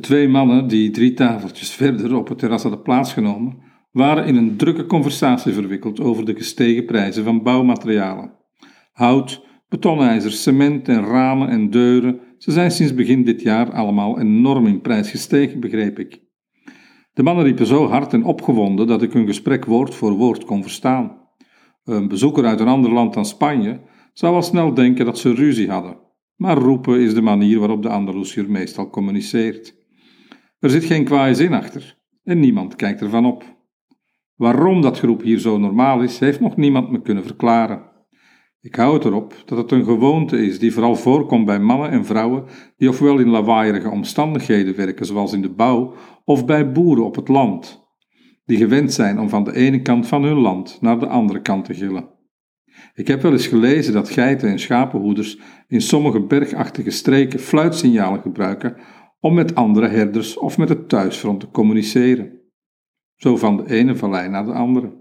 twee mannen die drie tafeltjes verder op het terras hadden plaatsgenomen, waren in een drukke conversatie verwikkeld over de gestegen prijzen van bouwmaterialen. Hout, betonijzer, cement en ramen en deuren, ze zijn sinds begin dit jaar allemaal enorm in prijs gestegen, begreep ik. De mannen riepen zo hard en opgewonden dat ik hun gesprek woord voor woord kon verstaan. Een bezoeker uit een ander land dan Spanje zou al snel denken dat ze ruzie hadden, maar roepen is de manier waarop de Andalusiër meestal communiceert. Er zit geen kwaaie zin achter en niemand kijkt ervan op. Waarom dat groep hier zo normaal is, heeft nog niemand me kunnen verklaren. Ik hou het erop dat het een gewoonte is die vooral voorkomt bij mannen en vrouwen die ofwel in lawaaierige omstandigheden werken, zoals in de bouw, of bij boeren op het land, die gewend zijn om van de ene kant van hun land naar de andere kant te gillen. Ik heb wel eens gelezen dat geiten- en schapenhoeders in sommige bergachtige streken fluitsignalen gebruiken om met andere herders of met het thuisfront te communiceren. Zo van de ene vallei naar de andere.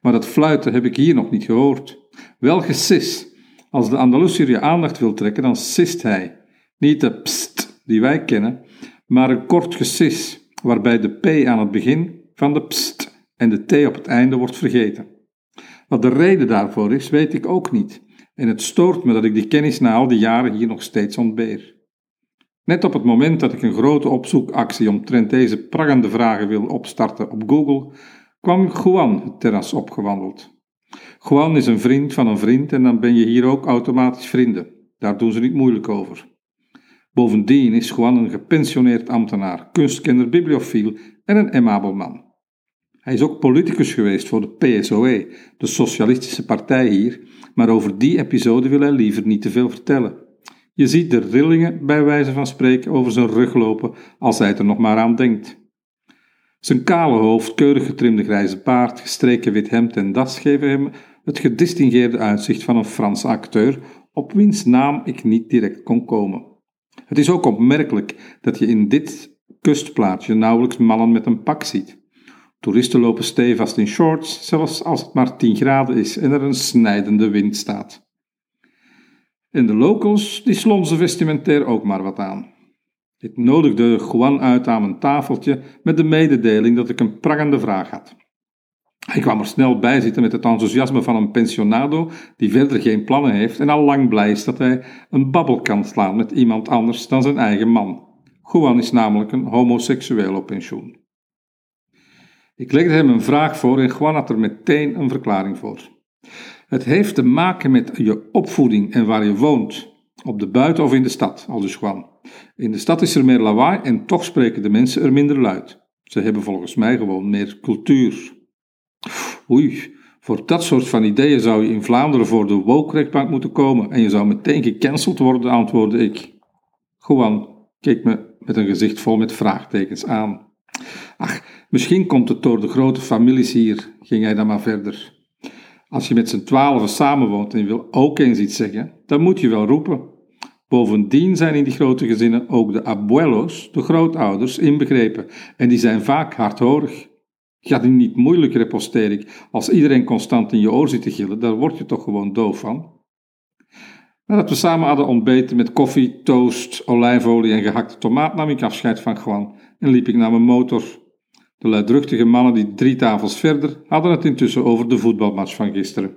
Maar dat fluiten heb ik hier nog niet gehoord. Wel gesis. Als de Andalusiër je aandacht wil trekken, dan sist hij. Niet de pst die wij kennen, maar een kort gesis, waarbij de p aan het begin van de pst en de t op het einde wordt vergeten. Wat de reden daarvoor is, weet ik ook niet. En het stoort me dat ik die kennis na al die jaren hier nog steeds ontbeer. Net op het moment dat ik een grote opzoekactie omtrent deze prangende vragen wil opstarten op Google, kwam Juan het terras opgewandeld. Juan is een vriend van een vriend en dan ben je hier ook automatisch vrienden. Daar doen ze niet moeilijk over. Bovendien is Juan een gepensioneerd ambtenaar, kunstkenner, bibliofiel en een emabel man. Hij is ook politicus geweest voor de PSOE, de Socialistische Partij hier, maar over die episode wil hij liever niet te veel vertellen. Je ziet de rillingen, bij wijze van spreken, over zijn rug lopen als hij er nog maar aan denkt. Zijn kale hoofd, keurig getrimde grijze paard, gestreken wit hemd en das geven hem het gedistingeerde uitzicht van een Franse acteur, op wiens naam ik niet direct kon komen. Het is ook opmerkelijk dat je in dit kustplaatsje nauwelijks mannen met een pak ziet. Toeristen lopen stevast in shorts, zelfs als het maar 10 graden is en er een snijdende wind staat. En de locals, die slonzen vestimentair ook maar wat aan. Ik nodigde Juan uit aan mijn tafeltje met de mededeling dat ik een prangende vraag had. Hij kwam er snel bij zitten met het enthousiasme van een pensionado die verder geen plannen heeft en al lang blij is dat hij een babbel kan slaan met iemand anders dan zijn eigen man. Juan is namelijk een homoseksueel op pensioen. Ik legde hem een vraag voor en Juan had er meteen een verklaring voor. Het heeft te maken met je opvoeding en waar je woont, op de buiten of in de stad, aldus Juan. In de stad is er meer lawaai en toch spreken de mensen er minder luid. Ze hebben volgens mij gewoon meer cultuur. Oei, voor dat soort van ideeën zou je in Vlaanderen voor de woke moeten komen en je zou meteen gecanceld worden, antwoordde ik. Juan keek me met een gezicht vol met vraagtekens aan. Ach, misschien komt het door de grote families hier, ging hij dan maar verder. Als je met z'n twaalfen samenwoont en je wil ook eens iets zeggen, dan moet je wel roepen. Bovendien zijn in die grote gezinnen ook de abuelos, de grootouders, inbegrepen en die zijn vaak hardhorig. Gaat het niet moeilijk, reposteer ik. Als iedereen constant in je oor zit te gillen, daar word je toch gewoon doof van. Nadat we samen hadden ontbeten met koffie, toast, olijfolie en gehakte tomaat, nam ik afscheid van Juan en liep ik naar mijn motor. De luidruchtige mannen die drie tafels verder hadden het intussen over de voetbalmatch van gisteren.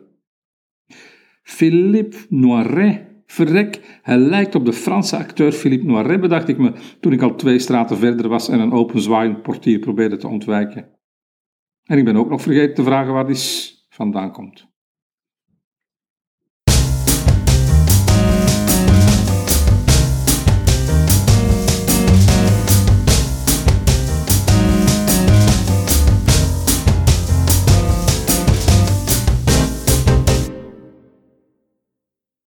Philippe Noiret, verrek, hij lijkt op de Franse acteur Philippe Noiret, bedacht ik me toen ik al twee straten verder was en een open zwaaiend portier probeerde te ontwijken. En ik ben ook nog vergeten te vragen waar die vandaan komt.